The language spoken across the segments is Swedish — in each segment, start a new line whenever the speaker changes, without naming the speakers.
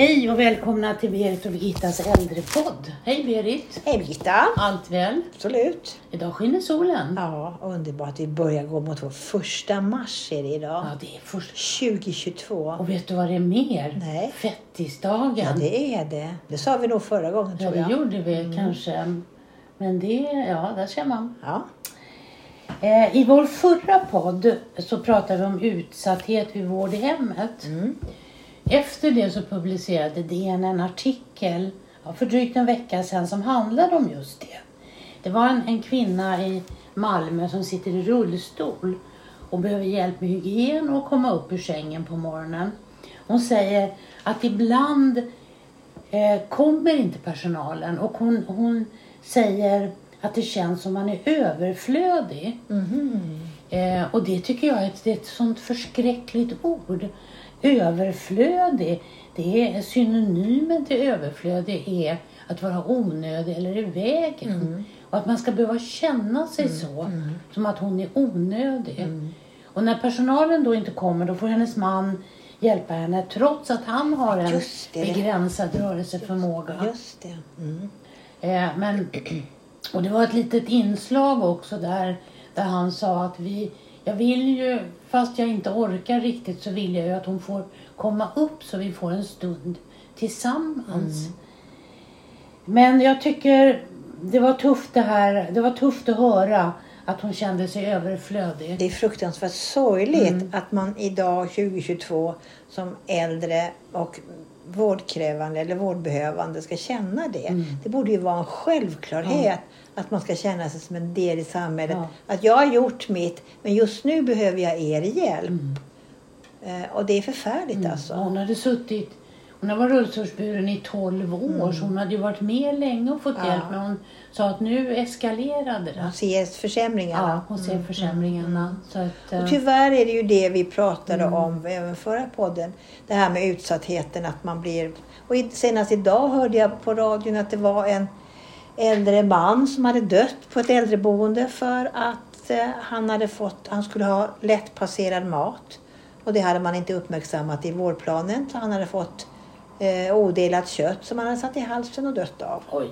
Hej och välkomna till Berit och Birgittas äldrepodd. Hej Berit!
Hej Birgitta!
Allt väl?
Absolut.
Idag skiner solen.
Ja, underbart. Vi börjar gå mot vår första mars är det idag.
Ja, det är först.
2022.
Och vet du vad det är mer?
Nej.
Fettisdagen.
Ja, det är det. Det sa vi nog förra gången
Ja,
tror
det
jag.
gjorde vi kanske. Men det, ja, där ser man.
Ja.
Eh, I vår förra podd så pratade vi om utsatthet vid vård i hemmet.
Mm.
Efter det så publicerade DN en artikel ja, för drygt en vecka sedan som handlade om just det. Det var en, en kvinna i Malmö som sitter i rullstol och behöver hjälp med hygien och komma upp ur sängen på morgonen. Hon säger att ibland eh, kommer inte personalen och hon, hon säger att det känns som man är överflödig.
Mhm.
Eh, och det tycker jag är ett, det är ett sånt förskräckligt ord. Överflödig, det är synonymen till överflödig är att vara onödig eller i vägen. Och att man ska behöva känna sig så, som att hon är onödig. Och när personalen då inte kommer då får hennes man hjälpa henne trots att han har en begränsad rörelseförmåga.
Just det. Mm.
Eh, men, och det var ett litet inslag också där, där han sa att vi, jag vill ju, fast jag inte orkar riktigt så vill jag ju att hon får komma upp så vi får en stund tillsammans. Men jag tycker det var tufft det här, det var tufft att höra att hon kände sig överflödig.
Det är fruktansvärt sorgligt
Mm.
att man idag 2022 som äldre och vårdkrävande eller vårdbehövande ska känna det.
Mm.
Det borde ju vara en självklarhet att man ska känna sig som en del i samhället.
Ja.
Att jag har gjort mitt men just nu behöver jag er hjälp. Eh, och det är förfärligt alltså.
Hon hade suttit, hon har varit rullstolsburen i 12 år så hon hade ju varit med länge och fått
Mm. Ja.
hjälp men hon sa att nu eskalerade det.
Man ser försämringarna.
Ja, hon ser försämringarna. Så att, eh,
Och tyvärr är det ju det vi pratade
Mm.
om även förra podden. Det här med utsattheten att man blir... Och senast idag hörde jag på radion att det var en äldre man som hade dött på ett äldreboende för att eh, han hade fått... Han skulle ha lättpasserad mat. Och det hade man inte uppmärksammat i vårdplanen. Så han hade fått eh, odelat kött som han hade satt i halsen och dött av.
oj.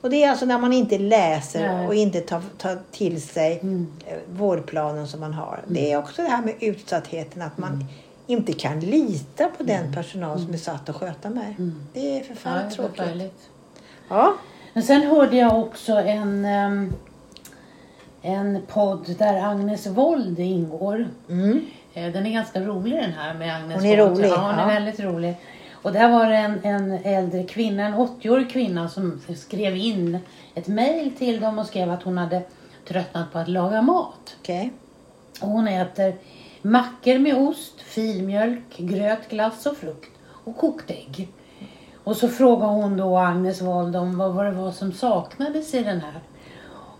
Och det är alltså när man inte läser
Nej.
och inte tar, tar till sig
Mm.
eh, vårdplanen som man har. Det är också det här med utsattheten att man inte kan lita på den personal som är satt att sköta mig. Det är
Mm. Ja,
förfärligt tråkigt.
förfärligt.
Ja.
Men sen hörde jag också en, ehm, en podd där Agnes Wold ingår.
Mm.
Eh, Den är ganska rolig den här med Agnes
Hon är
Wold.
rolig,
Ja, hon är
ja.
väldigt rolig. Och där var det en, en äldre kvinna, en 80-årig kvinna som skrev in ett mejl till dem och skrev att hon hade tröttnat på att laga mat.
Okej.
Och hon äter mackor med ost, filmjölk, gröt, glass och frukt och kokt ägg. Och så frågar hon då Agnes Wold om vad, vad det var som saknades i den här.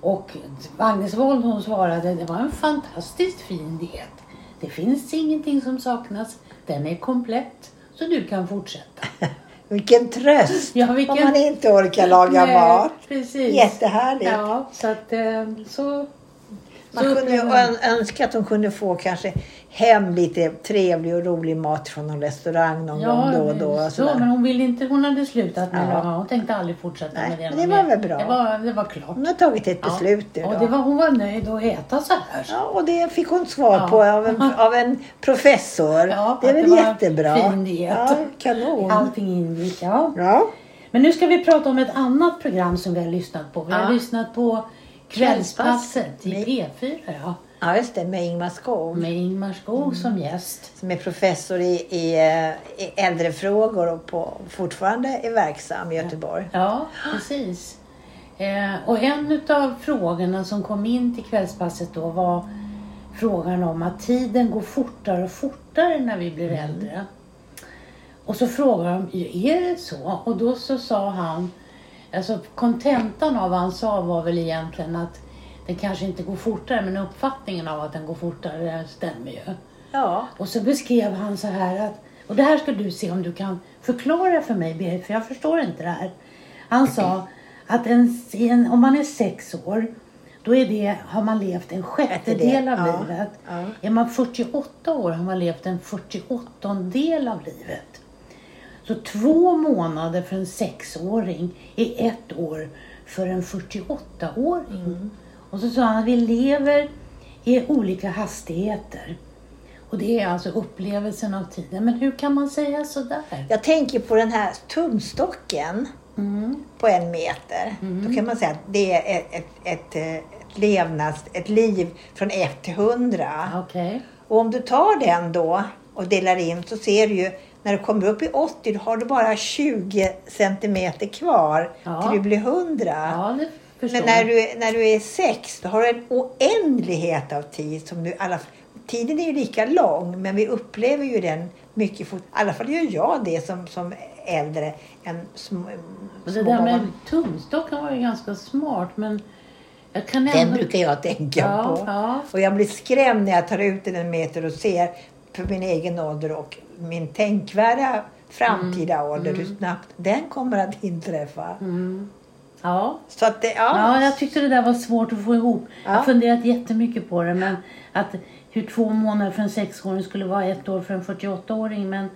Och Agnes Wold hon svarade det var en fantastiskt fin diet. Det finns ingenting som saknas. Den är komplett. Så du kan fortsätta.
Vilken tröst!
Ja, vilken-
Om man inte orkar laga
Nej,
mat.
Precis.
Jättehärligt.
Ja, så att eh, så...
Man
så
kunde ju önska att hon kunde få kanske hem lite trevlig och rolig mat från någon restaurang någon gång då och då. och
så, men hon ville inte, hon hade slutat med
Ja.
ja. Hon tänkte aldrig fortsätta
Nej,
med det.
men det var väl bra.
Det var, det var klart.
Hon har tagit ett
Ja.
beslut nu
Och det var, hon var nöjd att äta så här.
Ja, och det fick hon svar
Ja.
på av en, av en professor.
Ja,
det är väl
det var
jättebra?
fin diet.
Ja, kanon.
Allting ingick, ja.
Ja.
Men nu ska vi prata om ett annat program som vi har lyssnat på. Vi har
Ja.
lyssnat på Kvällspasset i
Med-
P4, ja.
ja, just det. Med Ingmar Skog.
Med Ingmar Skog som gäst.
Som är professor i, i, eh, i äldrefrågor och på, fortfarande är verksam i Göteborg.
Ja, precis. Eh, och en av frågorna som kom in till kvällspasset då var frågan om att tiden går fortare och fortare när vi blir äldre. Och så frågade de, är det så? Och då så sa han, alltså kontentan av vad han sa var väl egentligen att den kanske inte går fortare, men uppfattningen av att den går fortare stämmer ju.
Ja.
Och så beskrev han så här att, och det här ska du se om du kan förklara för mig Berit, för jag förstår inte det här. Han sa att en, en, om man är sex år, då är det, har man levt en sjättedel av
Ja,
livet.
ja.
Är man 48 år har man levt en 48 del av livet. Så två månader för en sexåring är ett år för en 48-åring.
Mm.
Och så sa han att vi lever i olika hastigheter. Och det är alltså upplevelsen av tiden. Men hur kan man säga sådär?
Jag tänker på den här tumstocken
Mm.
på en meter. Då kan man säga att det är ett, ett, ett, ett levnads, ett liv från 1 till 100.
Okej.
Och om du tar den då och delar in så ser du ju när du kommer upp i 80 då har du bara 20 centimeter kvar
Ja.
till du blir 100.
Ja,
Men när du, när du är 6 då har du en oändlighet av tid. Som du, alla, tiden är ju lika lång men vi upplever ju den mycket fort. I alla fall gör jag det som, som äldre än sm,
Och det
små
där med tumstocken var ju ganska smart men jag kan
Den
ändå...
brukar jag tänka
ja,
på.
Ja,
Och jag blir skrämd när jag tar ut den en meter och ser för min egen ålder och min tänkvärda framtida
Mm.
ålder hur snabbt den kommer att inträffa.
ja.
Så att det, ja.
Ja, jag tyckte det där var svårt att få ihop. Jag har
Ja.
funderat jättemycket på det. Men att hur två månader för en sexåring skulle vara ett år för en 48-åring. Men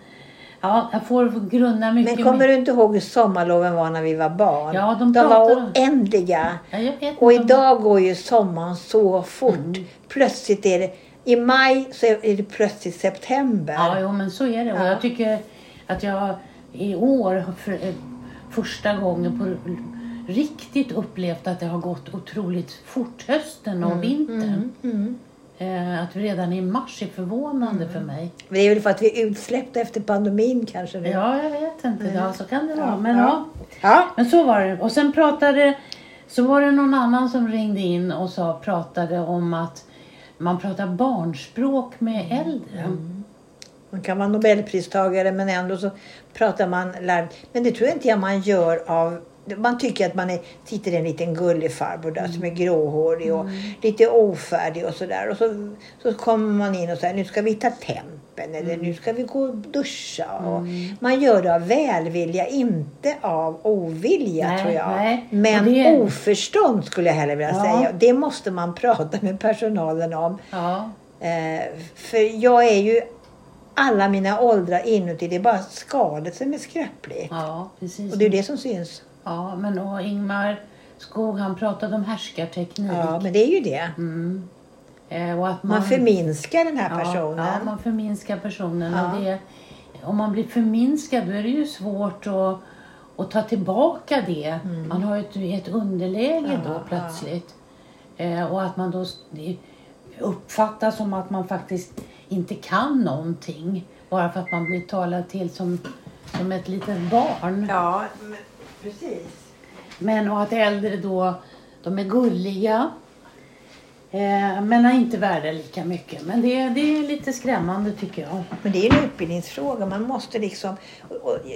ja, jag får grunna mycket.
Men kommer
mer.
du inte ihåg hur sommarloven var när vi var barn?
Ja, de
var
pratade.
oändliga.
Ja,
Och idag går ju sommaren så fort.
Mm.
Plötsligt är det, i maj så är det plötsligt september.
Ja, jo, men så är det. Och
Ja.
jag tycker att jag i år för, eh, första gången på riktigt upplevt att det har gått otroligt fort hösten och vintern.
Mm.
Eh, att vi redan i mars är förvånande för mig.
Men det är väl för att vi är utsläppta efter pandemin kanske nu.
Ja, jag vet inte. Ja, så kan det vara.
Ja,
Men,
ja.
Ja. men så var det. Och sen pratade, så var det någon annan som ringde in och sa, pratade om att man pratar barnspråk med äldre.
Man kan vara nobelpristagare men ändå så pratar man lärd. Men det tror jag inte jag man gör av man tycker att man är, sitter en liten gullig farbror där som är gråhårig och lite ofärdig och sådär. Och så, så kommer man in och säger nu ska vi ta tempen eller nu ska vi gå och duscha. Och man gör det av välvilja, inte av ovilja
Nej,
tror jag.
nej.
Men
det-
oförstånd skulle jag hellre vilja
Ja.
säga. Det måste man prata med personalen om.
Ja.
Eh, för jag är ju alla mina åldrar inuti. Det är bara skalet som är skröpligt.
ja, precis.
Och det är det som syns.
Ja, men och Ingmar Skog han pratade om härskarteknik.
Ja, men det är ju det.
Mm. Eh, att
Man förminskar den här
ja,
personen.
Ja, man förminskar personen.
Ja.
Och det, om man blir förminskad då är det ju svårt att, att ta tillbaka det. Man har ju ett, ett underläge
Mm. Ja,
då plötsligt. Eh, och att man då uppfattas som att man faktiskt inte kan någonting. Bara för att man blir talad till som, som ett litet barn.
Ja, men, precis.
Men och att äldre då, de är gulliga. Eh, men är inte värda lika mycket. Men det, det är lite skrämmande tycker jag.
Men det är en utbildningsfråga. Man måste liksom...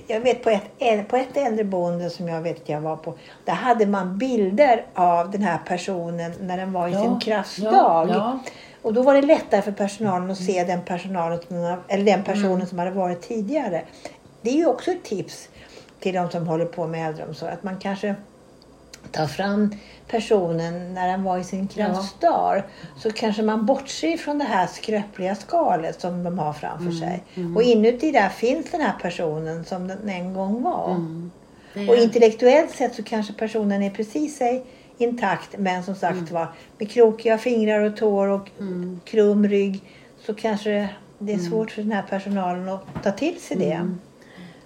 Jag vet på ett, på ett äldreboende som jag vet att jag var på. Där hade man bilder av den här personen när den var i sin kraftdag.
Ja, ja.
Och då var det lättare för personalen att se den, personalen eller den personen
Mm.
som hade varit tidigare. Det är ju också ett tips till de som håller på med äldreomsorg. Att man kanske tar fram personen när den var i sin kraftdag. Så kanske man bortser från det här skröpliga skalet som de har framför
Mm,
sig. Och inuti där finns den här personen som den en gång var.
Mm.
Och intellektuellt sett så kanske personen är precis sig intakt men som sagt var med krokiga fingrar och tår och krum rygg så kanske det är svårt för den här personalen att ta till sig det.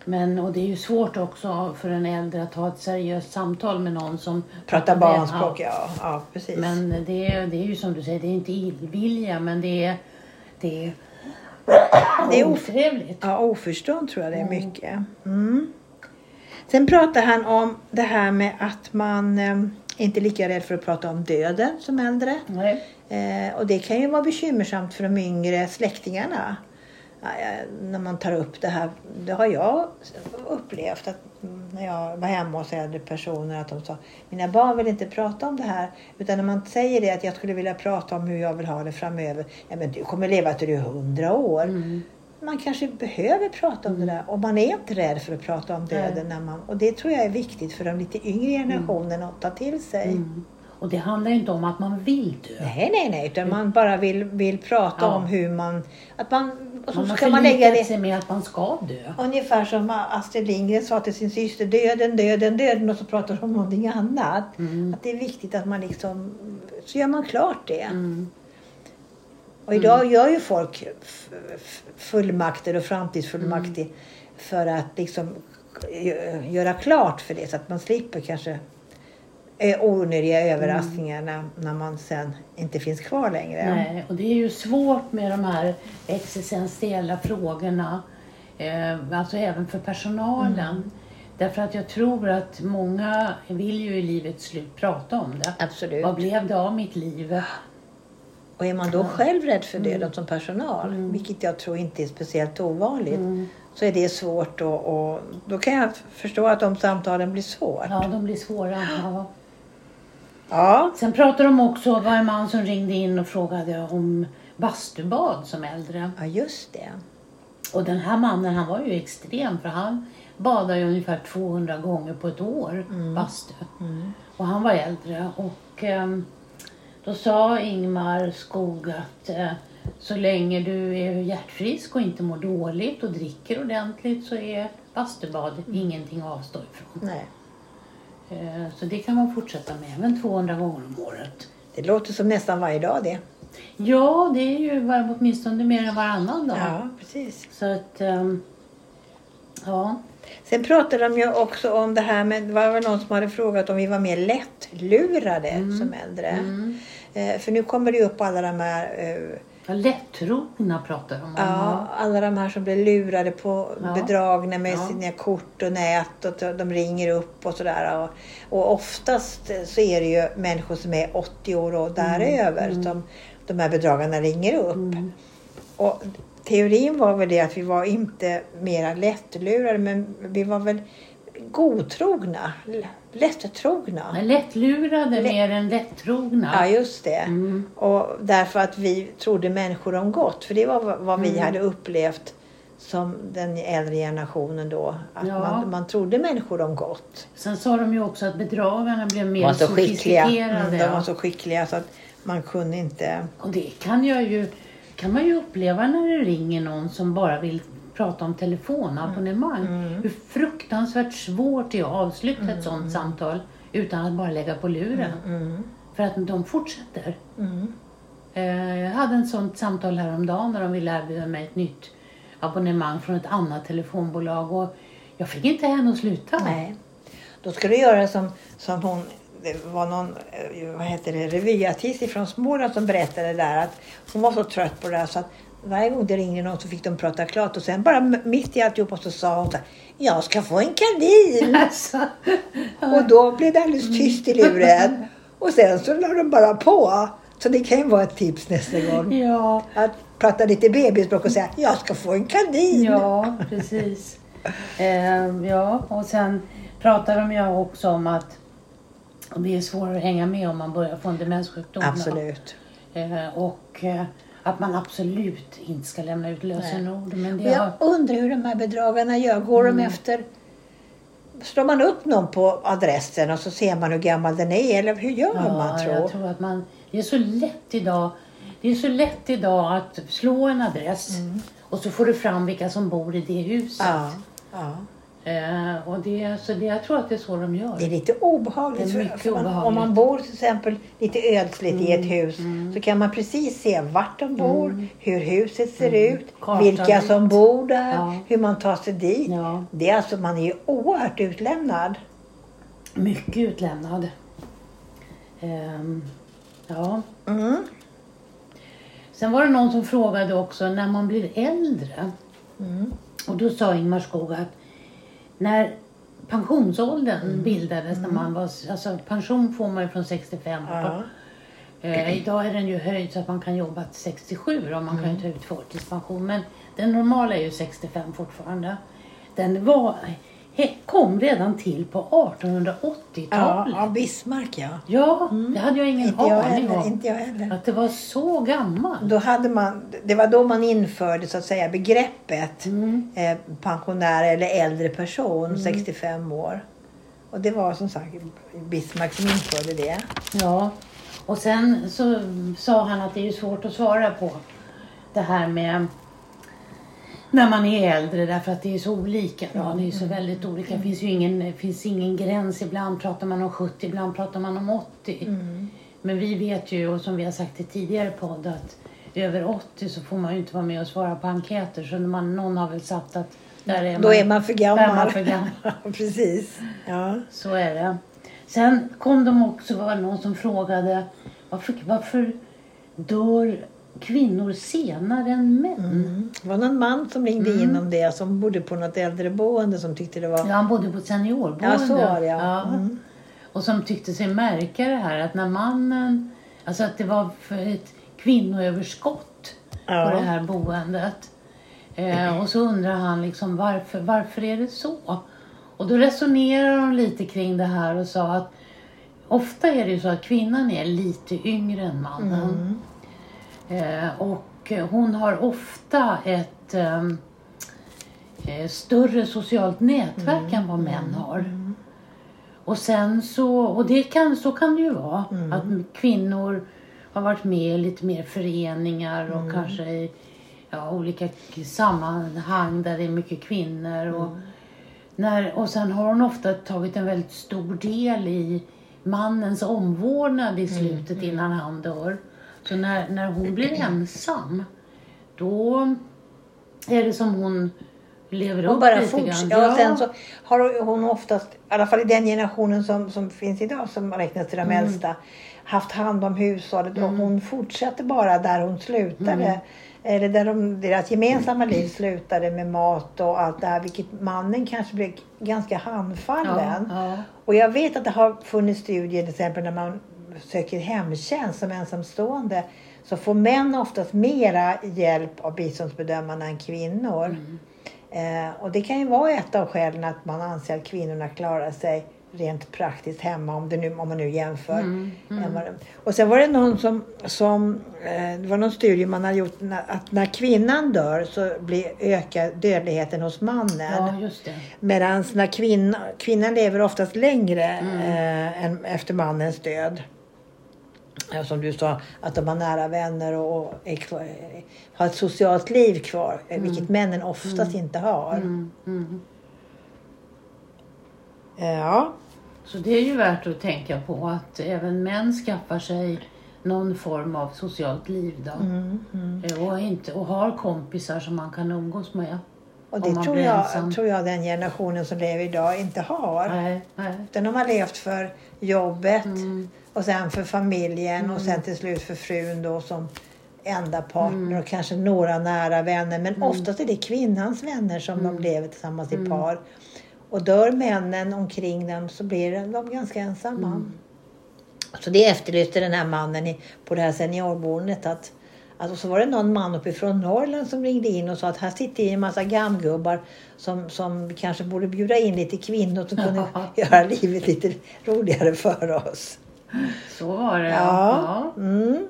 Men, och det är ju svårt också för en äldre att ha ett seriöst samtal med någon som
Prata
väl-
barnspråk, ja. ja precis.
Men det är, det är ju som du säger, det är inte illvilja men det är, det är,
Det är
otrevligt.
Ja, oförstånd tror jag det är mycket. Mm. Sen pratar han om det här med att man eh, inte är lika rädd för att prata om döden som äldre. Eh, och det kan ju vara bekymmersamt för de yngre släktingarna. När man tar upp det här. Det har jag upplevt att mm, när jag var hemma hos äldre personer att de sa mina barn vill inte prata om det här. Utan när man säger det att jag skulle vilja prata om hur jag vill ha det framöver. Ja men du kommer leva till du är hundra år.
Mm.
Man kanske behöver prata om det där och man är inte rädd för att prata om döden. När man, och det tror jag är viktigt för de lite yngre generationerna att ta till sig.
Mm. Och det handlar inte om att man vill dö.
Nej, nej, nej. Utan man bara vill, vill prata
Ja.
om hur man... Att man och så
Man
ska man lägga det
sig med att man ska dö.
ungefär som Astrid Lindgren sa till sin syster. Döden, döden, döden. Och så pratar de om någonting annat.
Mm.
Att det är viktigt att man liksom... Så gör man klart det.
Mm.
Och idag gör ju folk fullmakter och framtidsfullmakter
Mm.
för att liksom gö- göra klart för det så att man slipper kanske eh, onödiga
Mm.
överraskningar när, man sen inte finns kvar längre.
Nej, och det är ju svårt med de här existentiella frågorna. Eh, alltså även för personalen.
Mm.
Därför att jag tror att många vill ju i livets slut prata om det.
Absolut.
Vad blev det av mitt liv?
Och är man då själv rädd för döden
Mm.
som personal, vilket jag tror inte är speciellt ovanligt, så är det svårt och, och då kan jag förstå att de samtalen blir svåra.
Ja, de blir svåra. Ja.
Ja.
Sen pratade de också, det var en man som ringde in och frågade om bastubad som äldre.
ja, just det.
Och den här mannen han var ju extrem för han badade ju ungefär 200 gånger på ett år bastu. Och han var äldre och ehm, då sa Ingmar Skog att eh, så länge du är hjärtfrisk och inte mår dåligt och dricker ordentligt så är bastubad ingenting att avstå ifrån.
Nej.
Eh, så det kan man fortsätta med även 200 gånger om året.
Det låter som nästan varje dag det.
Ja, det är ju var- åtminstone mer än varannan dag.
Ja, precis.
Så att, ehm, ja.
Sen pratade de ju också om det här med, det var någon som hade frågat om vi var mer lättlurade som äldre.
Mm.
Eh, för nu kommer det ju upp alla de här eh,
Ja, lättrogna pratar de om.
Ja, alla de här som blir lurade på
Ja.
bedragna med
Ja.
sina kort och nät och de ringer upp och sådär. Och, och oftast så är det ju människor som är 80 år och däröver som de här bedragarna ringer upp.
Mm.
Och teorin var väl det att vi var inte mera lättlurade men vi var väl godtrogna, lättrogna.
Men Lättlurade
Lätt-
mer än lättrogna.
Ja, just det.
Mm.
Och därför att vi trodde människor om gott. För det var vad- vi
Mm.
hade upplevt som den äldre generationen då. Att
Ja.
man, man trodde människor om gott.
Sen sa de ju också att bedragarna blev mer
var så
sofistikerade.
Mm, de var så skickliga så att man kunde inte...
Och det kan, jag ju, kan man ju uppleva när det ringer någon som bara vill prata om telefonabonnemang.
Mm.
Hur fruktansvärt svårt det är att avsluta ett sånt samtal utan att bara lägga på luren.
Mm,
För att de fortsätter.
mm.
Eh, Jag hade ett sånt samtal häromdagen när de ville erbjuda mig ett nytt abonnemang från ett annat telefonbolag och jag fick inte henne att sluta.
Nej. Då ska du göra som, som hon... Det var någon eh, vad heter det, revyartist från Småland som berättade där att hon var så trött på det där så att varje gång det ringde någon så fick de prata klart och sen bara mitt i alltihopa så sa hon så här, Jag ska få en kanin!
Alltså,
Och då blev det alldeles tyst i luren. Och sen så la de bara på. Så det kan ju vara ett tips nästa gång.
ja,
Att prata lite bebisspråk och säga jag ska få en kanin.
ja, precis. Eh, ja, och sen pratar de ju också om att det är svårare att hänga med om man börjar få en demenssjukdom.
Absolut.
Eh, och eh, att man absolut inte ska lämna ut lösenord. Men det
jag
har,
undrar hur de här bedragarna gör. Går de efter... Slår man upp någon på adressen och så ser man hur gammal den är? Eller hur gör man tror?
jag tror att man... Det är så lätt idag. Det är så lätt idag att slå en adress och så får du fram vilka som bor i det huset.
Ja, ja.
Eh, och det, så det, jag tror att det är så de gör.
Det är lite obehagligt.
Det är mycket
man,
obehagligt.
Om man bor till exempel lite ödsligt i ett hus så kan man precis se vart de bor, hur huset ser ut,
Kartan
vilka som bor där,
Ja.
hur man tar sig dit.
Ja,
Det är alltså, man är ju oerhört utlämnad.
mycket utlämnad. Ehm, ja.
Mm.
Sen var det någon som frågade också när man blir äldre.
Mm.
Och då sa Ingmar Skog att när pensionsåldern bildades, när man var, alltså pension får man ju från 65
Ja.
Eh, idag är den ju höjd så att man kan jobba till 67 och man kan ju ta ut förtidspension. Men den normala är ju 65 fortfarande. Den var, kom redan till på
Ja,
1880-talet.
ja, Bismarck ja.
Ja, det hade jag ingen
Inte
aning om.
Inte jag heller.
Att det var så gammalt.
Då hade man, det var då man införde så att säga begreppet
Mm.
eh, pensionär eller äldre person, 65 år. Och det var som sagt Bismarck som införde det.
Ja, och sen så sa han att det är svårt att svara på det här med när man är äldre därför att det är så olika. Då. Det är så väldigt olika. Det finns ju ingen, finns ingen gräns. Ibland pratar man om 70, ibland pratar man om 80.
Mm.
Men vi vet ju, och som vi har sagt i tidigare podd, att över 80 så får man ju inte vara med och svara på enkäter. Så man, någon har väl sagt att där är
Då
man,
är man för
är man
gammal.
för gammal.
Precis. Ja.
Så är det. Sen kom de också, var någon som frågade varför, varför dör kvinnor senare än män?
Mm. Det var någon man som ringde in om det som bodde på något äldreboende som tyckte det var...
Ja, han bodde på ett seniorboende.
Ja, så var det ja. Mm.
Och som tyckte sig märka det här att när mannen, alltså att det var för ett kvinnoöverskott
Ja.
på det här boendet. Eh, och så undrar han liksom varför, varför är det så? Och då resonerar de lite kring det här och sa att ofta är det ju så att kvinnan är lite yngre än mannen. Eh, och hon har ofta ett ehm, eh, större socialt nätverk än vad män har. Och sen så, och det kan, så kan det ju vara, att kvinnor har varit med i lite mer föreningar och kanske i ja, olika sammanhang där det är mycket kvinnor. Och, när, och sen har hon ofta tagit en väldigt stor del i mannens omvårdnad i slutet innan han dör. Så när, när hon blir ensam, då är det som hon lever
Hon
upp
bara
lite
fortsätter.
grann.
Ja, och sen så har hon oftast, i alla fall i den generationen som, som finns idag som räknas till de
Mm.
äldsta, haft hand om hushållet och hon fortsatte bara där hon slutade.
Mm.
Eller där de, deras gemensamma liv slutade med mat och allt det här. Vilket mannen kanske blev ganska handfallen.
Ja, ja.
Och jag vet att det har funnits studier till exempel när man söker hemtjänst som ensamstående. Så får män oftast mera hjälp av biståndsbedömarna än kvinnor. Eh, och det kan ju vara ett av skälen att man anser att kvinnorna klarar sig rent praktiskt hemma om, det nu, om man nu jämför. vad de- Och sen var det någon som, som eh, det var någon studie man har gjort att när kvinnan dör så blir, ökar dödligheten hos mannen.
ja.
Medan när kvinna, kvinnan lever oftast längre eh, än efter mannens död. Som du sa, att de har nära vänner och, kvar, har ett socialt liv kvar. eh, Vilket männen oftast inte har.
Mm, mm.
Eh, Ja,
Så det är ju värt att tänka på att även män skaffar sig någon form av socialt liv då.
mm, mm.
Eh, Och, inte, och har kompisar som man kan umgås med.
och det
man
tror jag, tror jag den generationen som lever idag inte har.
Nej, nej.
Utan de har levt för jobbet
Mm.
Och sen för familjen och sen till slut för frun då som enda partner
Mm.
och kanske några nära vänner. Men oftast är det kvinnans vänner som
Mm.
de lever tillsammans i par. Och dör männen omkring dem så blir de ganska ensamma.
Mm.
Så det efterlyste den här mannen i, på det här seniorboendet. Att, att, och så var det någon man uppifrån Norrland som ringde in och sa att här sitter en massa gammgubbar som, som kanske borde bjuda in lite kvinnor som kunde göra livet lite roligare för oss.
Så var det.
Ja. Mm,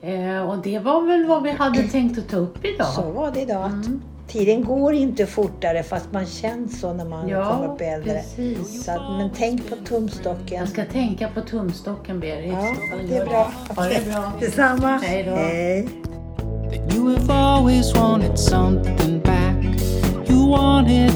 Ja. Eh, och det var väl vad vi hade tänkt att ta upp idag.
så var det idag.
Mm.
Tiden går inte fortare fast man känns så när man
Ja,
kommer upp äldre.
precis.
Så att, men tänk på tumstocken.
Jag ska tänka på tumstocken Berit.
Ja, det är bra.
Ha det bra.
Detsamma.
Hej då.
Hej.
you have always wanted something back. You wanted